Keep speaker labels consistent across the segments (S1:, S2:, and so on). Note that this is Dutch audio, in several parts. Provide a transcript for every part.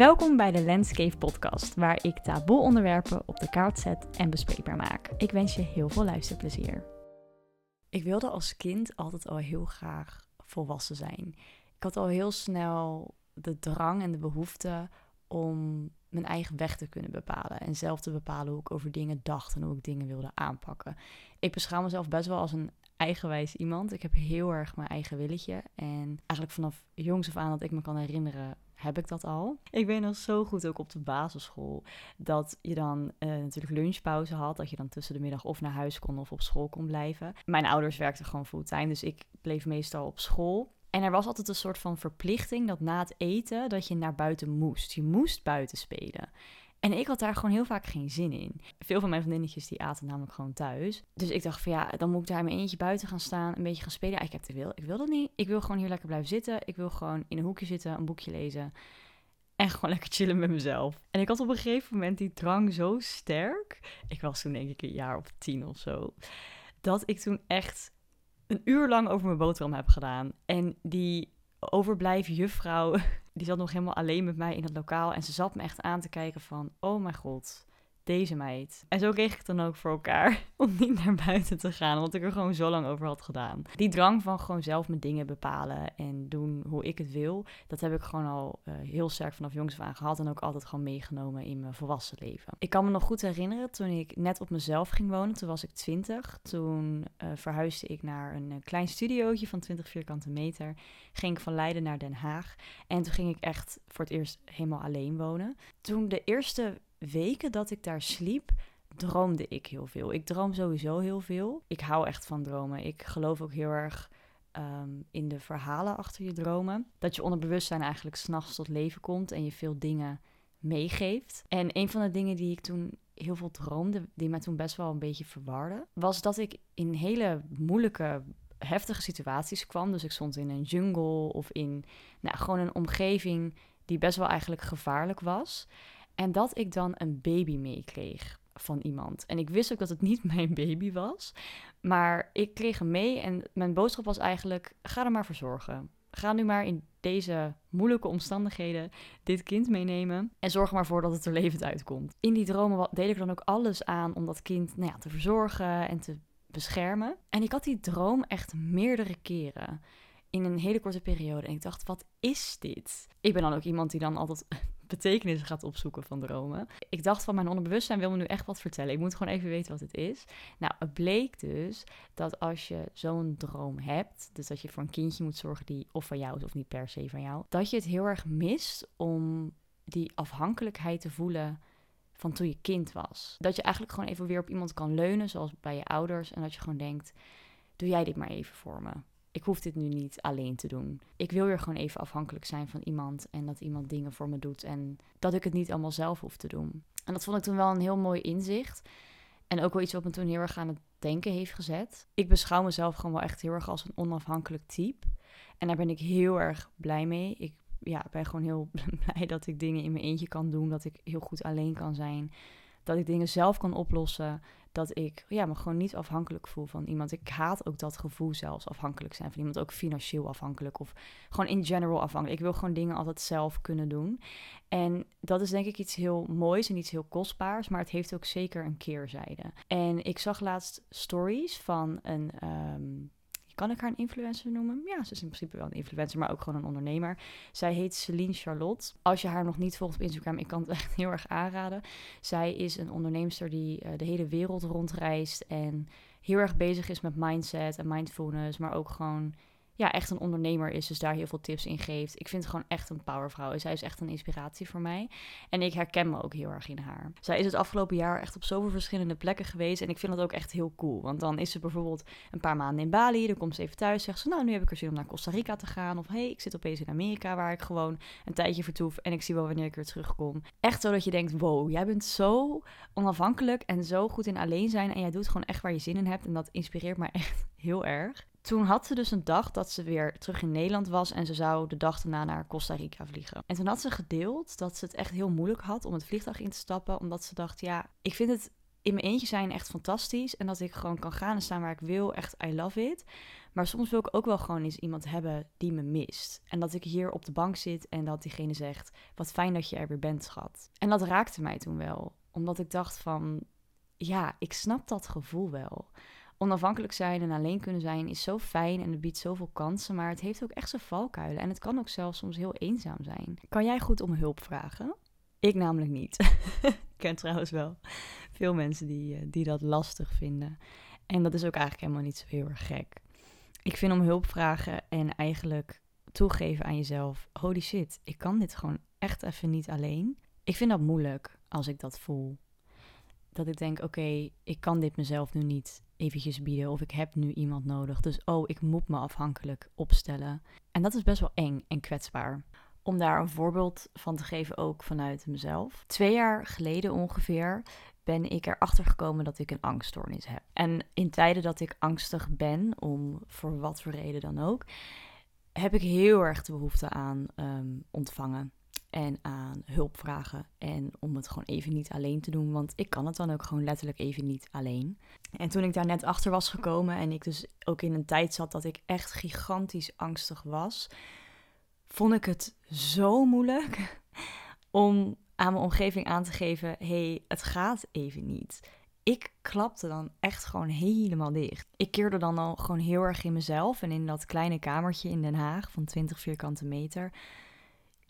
S1: Welkom bij de Landscape Podcast, waar ik taboe onderwerpen op de kaart zet en bespreekbaar maak. Ik wens je heel veel luisterplezier. Ik wilde als kind altijd al heel graag volwassen zijn. Ik had al heel snel de drang en de behoefte om mijn eigen weg te kunnen bepalen. En zelf te bepalen hoe ik over dingen dacht en hoe ik dingen wilde aanpakken. Ik beschouw mezelf best wel als een eigenwijs iemand. Ik heb heel erg mijn eigen willetje. En eigenlijk vanaf jongs af aan dat ik me kan herinneren, heb ik dat al. Ik weet nog zo goed ook op de basisschool dat je dan uh, natuurlijk lunchpauze had. Dat je dan tussen de middag of naar huis kon of op school kon blijven. Mijn ouders werkten gewoon fulltime, dus ik bleef meestal op school. En er was altijd een soort van verplichting dat na het eten dat je naar buiten moest. Je moest buiten spelen. En ik had daar gewoon heel vaak geen zin in. Veel van mijn vriendinnetjes die aten namelijk gewoon thuis. Dus ik dacht van ja, dan moet ik daar in mijn eentje buiten gaan staan, een beetje gaan spelen. Ik heb te veel. Ik wil dat niet. Ik wil gewoon hier lekker blijven zitten. Ik wil gewoon in een hoekje zitten, een boekje lezen. En gewoon lekker chillen met mezelf. En ik had op een gegeven moment die drang zo sterk. Ik was toen denk ik een jaar of tien of zo. Dat ik toen echt een uur lang over mijn boterham heb gedaan. En die overblijven juffrouw, die zat nog helemaal alleen met mij in het lokaal. En ze zat me echt aan te kijken van, oh mijn god, deze meid. En zo kreeg ik het dan ook voor elkaar om niet naar buiten te gaan, want ik er gewoon zo lang over had gedaan. Die drang van gewoon zelf mijn dingen bepalen en doen hoe ik het wil, dat heb ik gewoon al uh, heel sterk vanaf jongs af aan gehad en ook altijd gewoon meegenomen in mijn volwassen leven. Ik kan me nog goed herinneren toen ik net op mezelf ging wonen, toen was ik 20. Toen uh, verhuisde ik naar een uh, klein studiootje van 20 vierkante meter. Ging ik van Leiden naar Den Haag en toen ging ik echt voor het eerst helemaal alleen wonen. Toen de eerste weken dat ik daar sliep, droomde ik heel veel. Ik droom sowieso heel veel. Ik hou echt van dromen. Ik geloof ook heel erg um, in de verhalen achter je dromen. Dat je onderbewustzijn eigenlijk s'nachts tot leven komt en je veel dingen meegeeft. En een van de dingen die ik toen heel veel droomde, die mij toen best wel een beetje verwarde, was dat ik in hele moeilijke heftige situaties kwam. Dus ik stond in een jungle of in nou, gewoon een omgeving die best wel eigenlijk gevaarlijk was. En dat ik dan een baby meekreeg van iemand. En ik wist ook dat het niet mijn baby was. Maar ik kreeg hem mee en mijn boodschap was eigenlijk: ga er maar voor zorgen. Ga nu maar in deze moeilijke omstandigheden dit kind meenemen. En zorg er maar voor dat het er levend uitkomt. In die dromen deed ik dan ook alles aan om dat kind nou ja, te verzorgen en te beschermen. En ik had die droom echt meerdere keren. In een hele korte periode. En ik dacht, wat is dit? Ik ben dan ook iemand die dan altijd betekenis gaat opzoeken van dromen. Ik dacht van mijn onderbewustzijn wil me nu echt wat vertellen. Ik moet gewoon even weten wat het is. Nou, het bleek dus dat als je zo'n droom hebt, dus dat je voor een kindje moet zorgen die of van jou is of niet per se van jou, dat je het heel erg mist om die afhankelijkheid te voelen van toen je kind was. Dat je eigenlijk gewoon even weer op iemand kan leunen, zoals bij je ouders, en dat je gewoon denkt: doe jij dit maar even voor me ik hoef dit nu niet alleen te doen. Ik wil weer gewoon even afhankelijk zijn van iemand en dat iemand dingen voor me doet en dat ik het niet allemaal zelf hoef te doen. En dat vond ik toen wel een heel mooi inzicht. En ook wel iets wat me toen heel erg aan het denken heeft gezet. Ik beschouw mezelf gewoon wel echt heel erg als een onafhankelijk type. En daar ben ik heel erg blij mee. Ik ja, ben gewoon heel blij dat ik dingen in mijn eentje kan doen. Dat ik heel goed alleen kan zijn. Dat ik dingen zelf kan oplossen dat ik ja, me gewoon niet afhankelijk voel van iemand. Ik haat ook dat gevoel zelfs afhankelijk zijn van iemand. Ook financieel afhankelijk of gewoon in general afhankelijk. Ik wil gewoon dingen altijd zelf kunnen doen. En dat is denk ik iets heel moois en iets heel kostbaars, maar het heeft ook zeker een keerzijde. En ik zag laatst stories van een ehm, kan ik haar een influencer noemen? Ja, ze is in principe wel een influencer, maar ook gewoon een ondernemer. Zij heet Celine Charlotte. Als je haar nog niet volgt op Instagram, ik kan het echt heel erg aanraden. Zij is een onderneemster die uh, de hele wereld rondreist en heel erg bezig is met mindset en mindfulness, maar ook gewoon ja, echt een ondernemer is, dus daar heel veel tips in geeft. Ik vind het gewoon echt een powervrouw. Zij is echt een inspiratie voor mij. En ik herken me ook heel erg in haar. Zij is het afgelopen jaar echt op zoveel verschillende plekken geweest. En ik vind dat ook echt heel cool. Want dan is ze bijvoorbeeld een paar maanden in Bali. Dan komt ze even thuis. Zegt ze, nou, nu heb ik er zin om naar Costa Rica te gaan. Of hey, ik zit opeens in Amerika waar ik gewoon een tijdje vertoef. En ik zie wel wanneer ik weer terugkom. Echt zo dat je denkt, wow, jij bent zo onafhankelijk en zo goed in alleen zijn. En jij doet gewoon echt waar je zin in hebt. En dat inspireert mij echt heel erg toen had ze dus een dag dat ze weer terug in Nederland was en ze zou de dag daarna naar Costa Rica vliegen. En toen had ze gedeeld dat ze het echt heel moeilijk had om het vliegtuig in te stappen, omdat ze dacht, ja, ik vind het in mijn eentje zijn echt fantastisch en dat ik gewoon kan gaan en staan waar ik wil, echt I love it. Maar soms wil ik ook wel gewoon eens iemand hebben die me mist. En dat ik hier op de bank zit en dat diegene zegt: Wat fijn dat je er weer bent, schat. En dat raakte mij toen wel. Omdat ik dacht van, ja, ik snap dat gevoel wel. Onafhankelijk zijn en alleen kunnen zijn is zo fijn en het biedt zoveel kansen, maar het heeft ook echt zijn valkuilen. En het kan ook zelfs soms heel eenzaam zijn. Kan jij goed om hulp vragen? Ik namelijk niet. ik ken trouwens wel veel mensen die, eh, die dat lastig vinden. En dat is ook eigenlijk helemaal niet zo heel erg gek. Ik vind om hulp vragen en eigenlijk toegeven aan jezelf: holy shit, ik kan dit gewoon echt even niet alleen. Ik vind dat moeilijk als ik dat voel. Dat ik denk: oké, ik kan dit mezelf nu niet eventjes bieden of ik heb nu iemand nodig. Dus oh, ik moet me afhankelijk opstellen. En dat is best wel eng en kwetsbaar. Om daar een voorbeeld van te geven, ook vanuit mezelf. Twee jaar geleden ongeveer ben ik erachter gekomen dat ik een angststoornis heb. En in tijden dat ik angstig ben, om voor wat voor reden dan ook, heb ik heel erg de behoefte aan ehm, ontvangen en aan hulp vragen. En om het gewoon even niet alleen te doen, want ik kan het dan ook gewoon letterlijk even niet alleen. En toen ik daar net achter was gekomen en ik dus ook in een tijd zat dat ik echt gigantisch angstig was, vond ik het zo moeilijk om aan mijn omgeving aan te geven: hey, het gaat even niet. Ik klapte dan echt gewoon helemaal dicht. Ik keerde dan al gewoon heel erg in mezelf en in dat kleine kamertje in Den Haag van 20 vierkante meter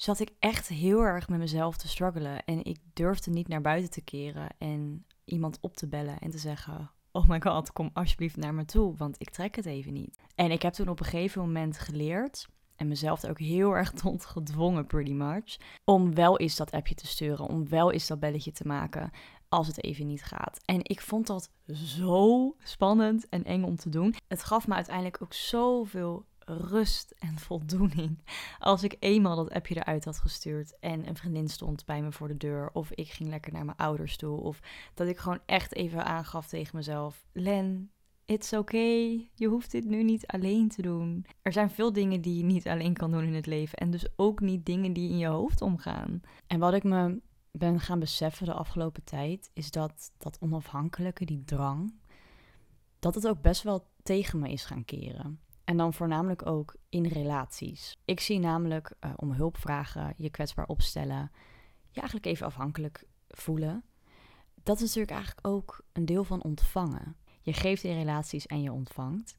S1: zat ik echt heel erg met mezelf te struggelen. En ik durfde niet naar buiten te keren en iemand op te bellen en te zeggen: Oh my god, kom alsjeblieft naar me toe, want ik trek het even niet. En ik heb toen op een gegeven moment geleerd en mezelf ook heel erg tot gedwongen, pretty much. Om wel eens dat appje te sturen, om wel eens dat belletje te maken als het even niet gaat. En ik vond dat zo spannend en eng om te doen. Het gaf me uiteindelijk ook zoveel rust en voldoening als ik eenmaal dat appje eruit had gestuurd en een vriendin stond bij me voor de deur of ik ging lekker naar mijn ouders toe of dat ik gewoon echt even aangaf tegen mezelf: Len, it's okay. Je hoeft dit nu niet alleen te doen. Er zijn veel dingen die je niet alleen kan doen in het leven. En dus ook niet dingen die in je hoofd omgaan. En wat ik me ben gaan beseffen de afgelopen tijd, is dat dat onafhankelijke, die drang, dat het ook best wel tegen me is gaan keren. En dan voornamelijk ook in relaties. Ik zie namelijk uh, om hulp vragen, je kwetsbaar opstellen, je eigenlijk even afhankelijk voelen. Dat is natuurlijk eigenlijk ook een deel van ontvangen. Je geeft in relaties en je ontvangt.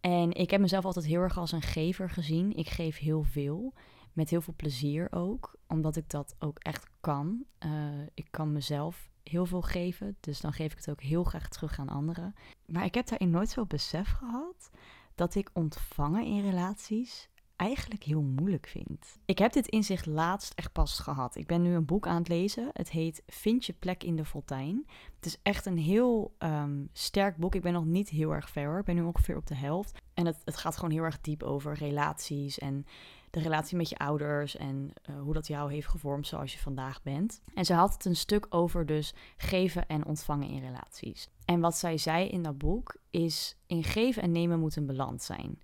S1: En ik heb mezelf altijd heel erg als een gever gezien. Ik geef heel veel, met heel veel plezier ook, omdat ik dat ook echt kan. Uh, ik kan mezelf heel veel geven, dus dan geef ik het ook heel graag terug aan anderen. Maar ik heb daarin nooit zo besef gehad dat ik ontvangen in relaties eigenlijk heel moeilijk vind. Ik heb dit inzicht laatst echt pas gehad. Ik ben nu een boek aan het lezen. Het heet Vind je plek in de fontein. Het is echt een heel um, sterk boek. Ik ben nog niet heel erg ver. Ik ben nu ongeveer op de helft. En het, het gaat gewoon heel erg diep over relaties en de relatie met je ouders en uh, hoe dat jou heeft gevormd zoals je vandaag bent. En ze had het een stuk over dus geven en ontvangen in relaties. En wat zij zei in dat boek is in geven en nemen moet een balans zijn.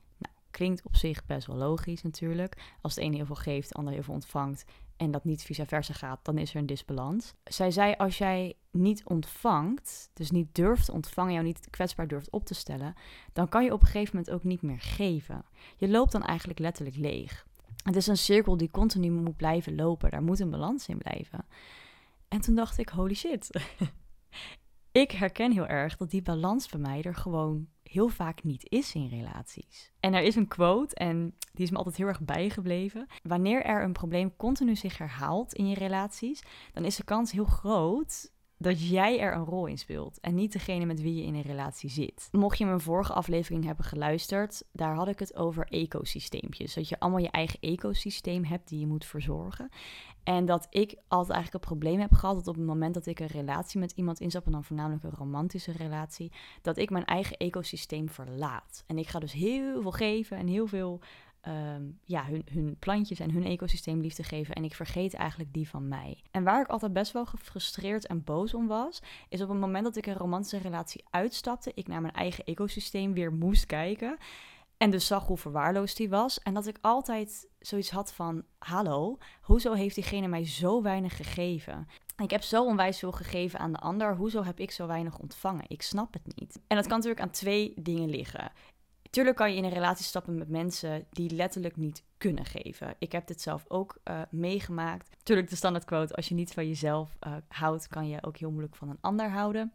S1: Klinkt op zich best wel logisch natuurlijk. Als de ene heel veel geeft, de ander heel veel ontvangt en dat niet vice versa gaat, dan is er een disbalans. Zij zei: als jij niet ontvangt, dus niet durft ontvangen, jou niet kwetsbaar durft op te stellen, dan kan je op een gegeven moment ook niet meer geven. Je loopt dan eigenlijk letterlijk leeg. Het is een cirkel die continu moet blijven lopen. Daar moet een balans in blijven. En toen dacht ik: holy shit. ik herken heel erg dat die balans bij mij er gewoon heel vaak niet is in relaties. En er is een quote en die is me altijd heel erg bijgebleven. Wanneer er een probleem continu zich herhaalt in je relaties, dan is de kans heel groot dat jij er een rol in speelt en niet degene met wie je in een relatie zit. Mocht je mijn vorige aflevering hebben geluisterd, daar had ik het over ecosysteempjes. Dat je allemaal je eigen ecosysteem hebt die je moet verzorgen. En dat ik altijd eigenlijk een probleem heb gehad dat op het moment dat ik een relatie met iemand inzap, en dan voornamelijk een romantische relatie, dat ik mijn eigen ecosysteem verlaat. En ik ga dus heel veel geven en heel veel Ehm, ja, hun, hun plantjes en hun ecosysteem liefde geven. En ik vergeet eigenlijk die van mij. En waar ik altijd best wel gefrustreerd en boos om was, is op het moment dat ik een romantische relatie uitstapte, ik naar mijn eigen ecosysteem weer moest kijken. En dus zag hoe verwaarloosd die was. En dat ik altijd zoiets had van: Hallo, hoezo heeft diegene mij zo weinig gegeven? Ik heb zo onwijs veel gegeven aan de ander. Hoezo heb ik zo weinig ontvangen? Ik snap het niet. En dat kan natuurlijk aan twee dingen liggen Tuurlijk kan je in een relatie stappen met mensen die letterlijk niet kunnen geven. Ik heb dit zelf ook uh, meegemaakt. Tuurlijk de standaard quote, als je niet van jezelf uh, houdt, kan je ook heel moeilijk van een ander houden.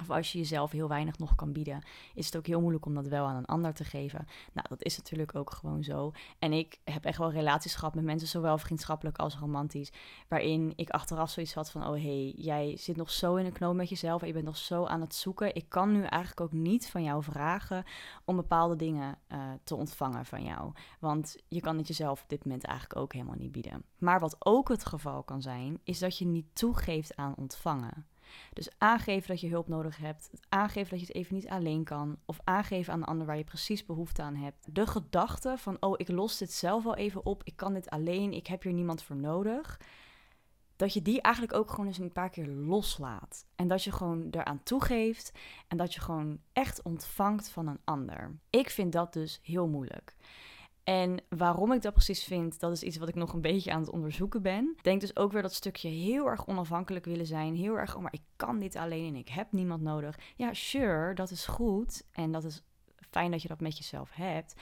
S1: Of als je jezelf heel weinig nog kan bieden, is het ook heel moeilijk om dat wel aan een ander te geven. Nou, dat is natuurlijk ook gewoon zo. En ik heb echt wel relaties gehad met mensen, zowel vriendschappelijk als romantisch, waarin ik achteraf zoiets had van: oh hé, hey, jij zit nog zo in een knoop met jezelf en je bent nog zo aan het zoeken. Ik kan nu eigenlijk ook niet van jou vragen om bepaalde dingen uh, te ontvangen van jou. Want je kan het jezelf op dit moment eigenlijk ook helemaal niet bieden. Maar wat ook het geval kan zijn, is dat je niet toegeeft aan ontvangen. Dus aangeven dat je hulp nodig hebt, aangeven dat je het even niet alleen kan, of aangeven aan de ander waar je precies behoefte aan hebt. De gedachte van, oh, ik los dit zelf wel even op, ik kan dit alleen, ik heb hier niemand voor nodig. Dat je die eigenlijk ook gewoon eens een paar keer loslaat. En dat je gewoon eraan toegeeft en dat je gewoon echt ontvangt van een ander. Ik vind dat dus heel moeilijk. En waarom ik dat precies vind, dat is iets wat ik nog een beetje aan het onderzoeken ben. Denk dus ook weer dat stukje heel erg onafhankelijk willen zijn. Heel erg, oh maar ik kan dit alleen en ik heb niemand nodig. Ja, sure, dat is goed. En dat is fijn dat je dat met jezelf hebt.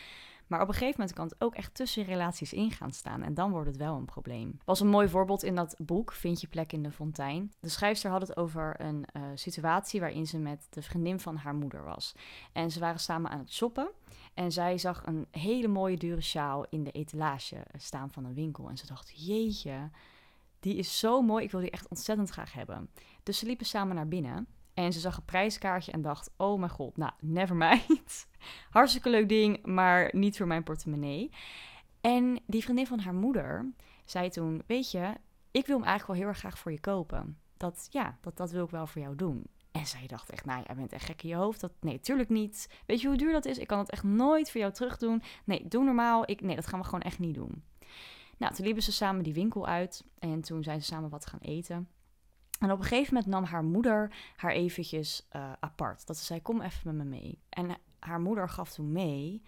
S1: Maar op een gegeven moment kan het ook echt tussen relaties in gaan staan. En dan wordt het wel een probleem. Was een mooi voorbeeld in dat boek, Vind je plek in de fontein. De schrijfster had het over een uh, situatie waarin ze met de vriendin van haar moeder was. En ze waren samen aan het shoppen. En zij zag een hele mooie dure sjaal in de etalage staan van een winkel. En ze dacht, jeetje, die is zo mooi. Ik wil die echt ontzettend graag hebben. Dus ze liepen samen naar binnen. En ze zag een prijskaartje en dacht: Oh mijn god, nou, never mind. Hartstikke leuk ding, maar niet voor mijn portemonnee. En die vriendin van haar moeder zei toen: Weet je, ik wil hem eigenlijk wel heel erg graag voor je kopen. Dat ja, dat, dat wil ik wel voor jou doen. En zij dacht echt, nou, jij bent echt gek in je hoofd. Dat, nee, tuurlijk niet. Weet je hoe duur dat is? Ik kan het echt nooit voor jou terug doen. Nee, doe normaal. Ik, nee, dat gaan we gewoon echt niet doen. Nou, toen liepen ze samen die winkel uit. En toen zijn ze samen wat gaan eten. En op een gegeven moment nam haar moeder haar eventjes uh, apart. Dat ze zei, kom even met me mee. En haar moeder gaf toen mee,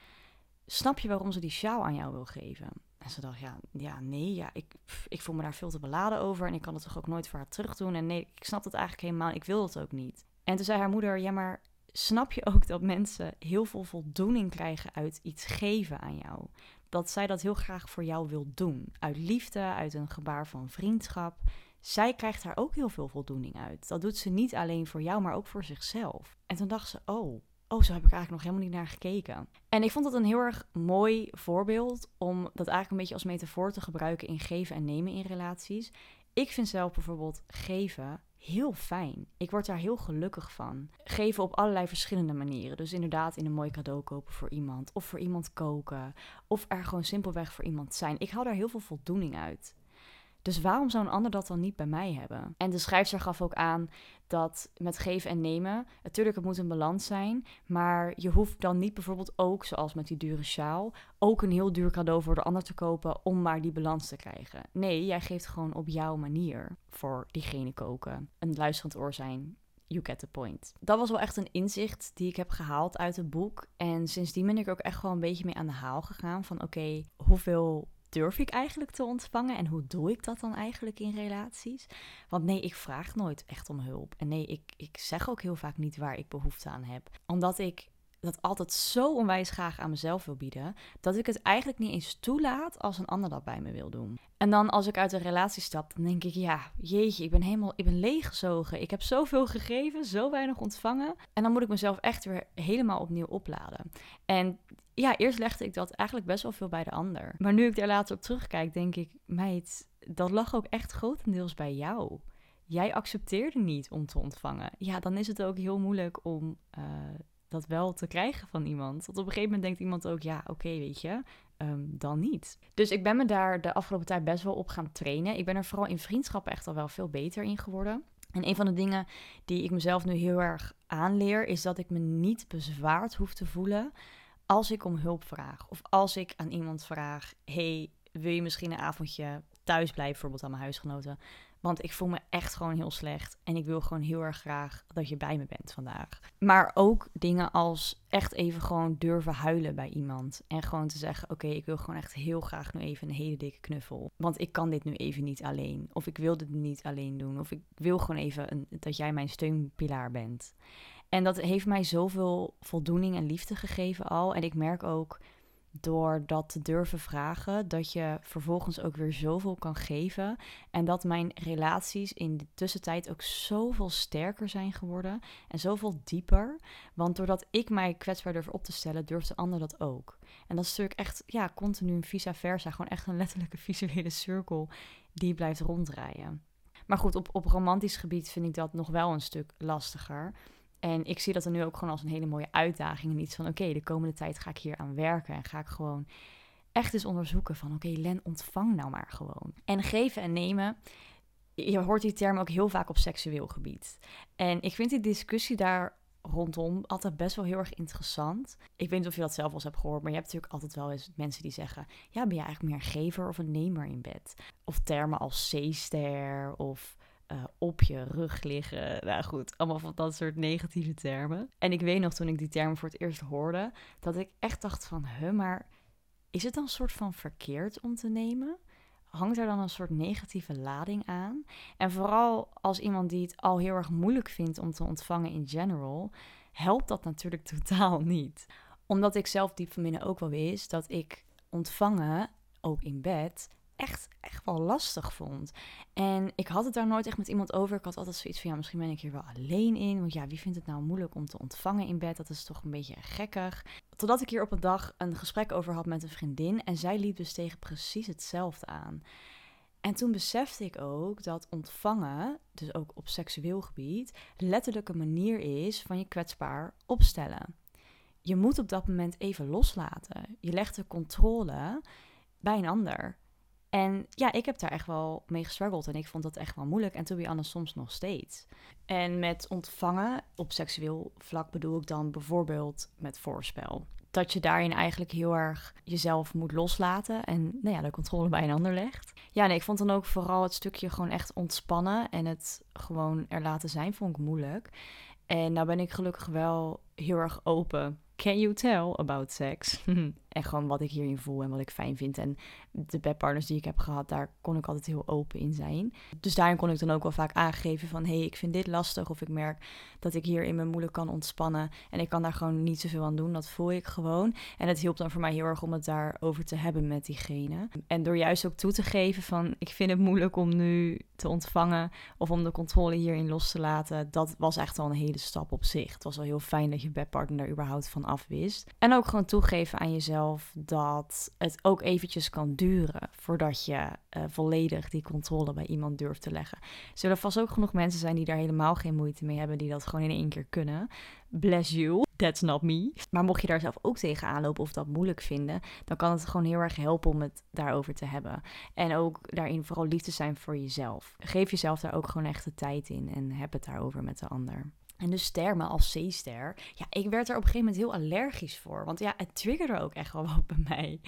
S1: snap je waarom ze die sjaal aan jou wil geven? En ze dacht, ja, ja nee, ja, ik, ik voel me daar veel te beladen over. En ik kan het toch ook nooit voor haar terug doen. En nee, ik snap het eigenlijk helemaal, ik wil het ook niet. En toen zei haar moeder, ja, maar snap je ook dat mensen heel veel voldoening krijgen uit iets geven aan jou? Dat zij dat heel graag voor jou wil doen. Uit liefde, uit een gebaar van vriendschap zij krijgt daar ook heel veel voldoening uit. Dat doet ze niet alleen voor jou, maar ook voor zichzelf. En toen dacht ze, oh, oh, zo heb ik eigenlijk nog helemaal niet naar gekeken. En ik vond dat een heel erg mooi voorbeeld om dat eigenlijk een beetje als metafoor te gebruiken in geven en nemen in relaties. Ik vind zelf bijvoorbeeld geven heel fijn. Ik word daar heel gelukkig van. Geven op allerlei verschillende manieren. Dus inderdaad in een mooi cadeau kopen voor iemand. Of voor iemand koken. Of er gewoon simpelweg voor iemand zijn. Ik haal daar heel veel voldoening uit. Dus waarom zou een ander dat dan niet bij mij hebben? En de schrijfster gaf ook aan dat met geven en nemen, natuurlijk het moet een balans zijn, maar je hoeft dan niet bijvoorbeeld ook, zoals met die dure sjaal, ook een heel duur cadeau voor de ander te kopen om maar die balans te krijgen. Nee, jij geeft gewoon op jouw manier voor diegene koken. Een luisterend oor zijn, you get the point. Dat was wel echt een inzicht die ik heb gehaald uit het boek. En sindsdien ben ik ook echt gewoon een beetje mee aan de haal gegaan van oké, hoeveel durf ik eigenlijk te ontvangen en hoe doe ik dat dan eigenlijk in relaties? Want nee, ik vraag nooit echt om hulp. En nee, ik, ik zeg ook heel vaak niet waar ik behoefte aan heb. Omdat ik dat altijd zo onwijs graag aan mezelf wil bieden, dat ik het eigenlijk niet eens toelaat als een ander dat bij me wil doen. En dan als ik uit een relatie stap, dan denk ik, ja, jeetje, ik ben helemaal, ik ben leeggezogen. Ik heb zoveel gegeven, zo weinig ontvangen. En dan moet ik mezelf echt weer helemaal opnieuw opladen. En ja, eerst legde ik dat eigenlijk best wel veel bij de ander. Maar nu ik er later op terugkijk, denk ik, meid, dat lag ook echt grotendeels bij jou. Jij accepteerde niet om te ontvangen. Ja, dan is het ook heel moeilijk om uh, dat wel te krijgen van iemand. Want op een gegeven moment denkt iemand ook, ja, oké, weet je, um, dan niet. Dus ik ben me daar de afgelopen tijd best wel op gaan trainen. Ik ben er vooral in vriendschappen echt al wel veel beter in geworden. En een van de dingen die ik mezelf nu heel erg aanleer, is dat ik me niet bezwaard hoef te voelen als ik om hulp vraag. Of als ik aan iemand vraag, hey, wil je misschien een avondje thuis blijven, bijvoorbeeld aan mijn huisgenoten? Want ik voel me echt gewoon heel slecht. En ik wil gewoon heel erg graag dat je bij me bent vandaag. Maar ook dingen als echt even gewoon durven huilen bij iemand. En gewoon te zeggen: Oké, ik wil gewoon echt heel graag nu even een hele dikke knuffel. Want ik kan dit nu even niet alleen. Of ik wil dit niet alleen doen. Of ik wil gewoon even dat jij mijn steunpilaar bent. En dat heeft mij zoveel voldoening en liefde gegeven al. En ik merk ook door dat te durven vragen, dat je vervolgens ook weer zoveel kan geven. En dat mijn relaties in de tussentijd ook zoveel sterker zijn geworden en zoveel dieper. Want doordat ik mij kwetsbaar durf op te stellen, durft de ander dat ook. En dat is natuurlijk echt, ja, continu een vice versa. Gewoon echt een letterlijke visuele cirkel die blijft ronddraaien. Maar goed, op, op romantisch gebied vind ik dat nog wel een stuk lastiger. En ik zie dat er nu ook gewoon als een hele mooie uitdaging. En iets van, oké, de komende tijd ga ik hier aan werken. En ga ik gewoon echt eens onderzoeken van, oké, Len, ontvang nou maar gewoon. En geven en nemen, je hoort die term ook heel vaak op seksueel gebied. En ik vind die discussie daar rondom altijd best wel heel erg interessant. Ik weet niet of je dat zelf al eens hebt gehoord, maar je hebt natuurlijk altijd wel eens mensen die zeggen: Ja, ben je eigenlijk meer een gever of een nemer in bed? Of termen als C-ster of uh, op je rug liggen. Nou goed, allemaal van dat soort negatieve termen. En ik weet nog toen ik die termen voor het eerst hoorde, dat ik echt dacht van, maar is het dan een soort van verkeerd om te nemen? Hangt er dan een soort negatieve lading aan? En vooral als iemand die het al heel erg moeilijk vindt om te ontvangen in general, helpt dat natuurlijk totaal niet. Omdat ik zelf diep van binnen ook wel wist dat ik ontvangen, ook in bed, echt, echt wel lastig vond. En ik had het daar nooit echt met iemand over. Ik had altijd zoiets van, ja, misschien ben ik hier wel alleen in. Want ja, wie vindt het nou moeilijk om te ontvangen in bed? Dat is toch een beetje gekkig. Totdat ik hier op een dag een gesprek over had met een vriendin. En zij liep dus tegen precies hetzelfde aan. En toen besefte ik ook dat ontvangen, dus ook op seksueel gebied, letterlijk een manier is van je kwetsbaar opstellen. Je moet op dat moment even loslaten. Je legt de controle bij een ander. En ja, ik heb daar echt wel mee gestruggeld en ik vond dat echt wel moeilijk. En to be honest, soms nog steeds. En met ontvangen op seksueel vlak bedoel ik dan bijvoorbeeld met voorspel. Dat je daarin eigenlijk heel erg jezelf moet loslaten en nou ja, de controle bij een ander legt. Ja, nee, ik vond dan ook vooral het stukje gewoon echt ontspannen en het gewoon er laten zijn, vond ik moeilijk. En nou ben ik gelukkig wel heel erg open can you tell about sex? en gewoon wat ik hierin voel en wat ik fijn vind. En de bedpartners die ik heb gehad, daar kon ik altijd heel open in zijn. Dus daarin kon ik dan ook wel vaak aangeven van... hé, hey, ik vind dit lastig of ik merk dat ik hier in mijn moeilijk kan ontspannen... en ik kan daar gewoon niet zoveel aan doen, dat voel ik gewoon. En het hielp dan voor mij heel erg om het daarover te hebben met diegene. En door juist ook toe te geven van... ik vind het moeilijk om nu te ontvangen of om de controle hierin los te laten... dat was echt al een hele stap op zich. Het was wel heel fijn dat je bedpartner daar überhaupt van afwist. En ook gewoon toegeven aan jezelf dat het ook eventjes kan duren voordat je uh, volledig die controle bij iemand durft te leggen. Zullen vast ook genoeg mensen zijn die daar helemaal geen moeite mee hebben, die dat gewoon in één keer kunnen. Bless you, that's not me. Maar mocht je daar zelf ook tegenaan lopen of dat moeilijk vinden, dan kan het gewoon heel erg helpen om het daarover te hebben. En ook daarin vooral lief te zijn voor jezelf. Geef jezelf daar ook gewoon echt de tijd in en heb het daarover met de ander. En dus termen als C-ster, ja, ik werd er op een gegeven moment heel allergisch voor. Want ja, het triggerde ook echt wel wat bij mij.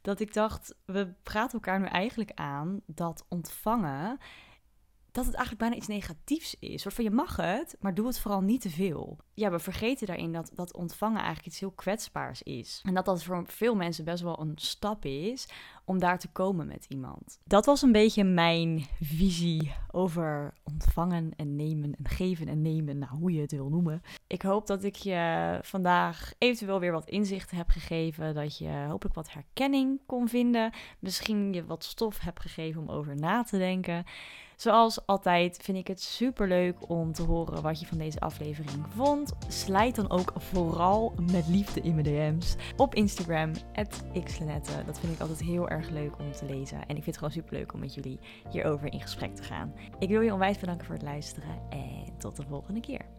S1: Dat ik dacht, we praten elkaar nu eigenlijk aan dat ontvangen dat het eigenlijk bijna iets negatiefs is. Soort van je mag het, maar doe het vooral niet te veel. Ja, we vergeten daarin dat, dat ontvangen eigenlijk iets heel kwetsbaars is. En dat dat voor veel mensen best wel een stap is om daar te komen met iemand. Dat was een beetje mijn visie over ontvangen en nemen en geven en nemen, nou hoe je het wil noemen. Ik hoop dat ik je vandaag eventueel weer wat inzichten heb gegeven, dat je hopelijk wat herkenning kon vinden, misschien je wat stof heb gegeven om over na te denken. Zoals altijd vind ik het super leuk om te horen wat je van deze aflevering vond. Slijt dan ook vooral met liefde in mijn DM's op Instagram, xlenette. Dat vind ik altijd heel erg leuk om te lezen. En ik vind het gewoon super leuk om met jullie hierover in gesprek te gaan. Ik wil je onwijs bedanken voor het luisteren en tot de volgende keer.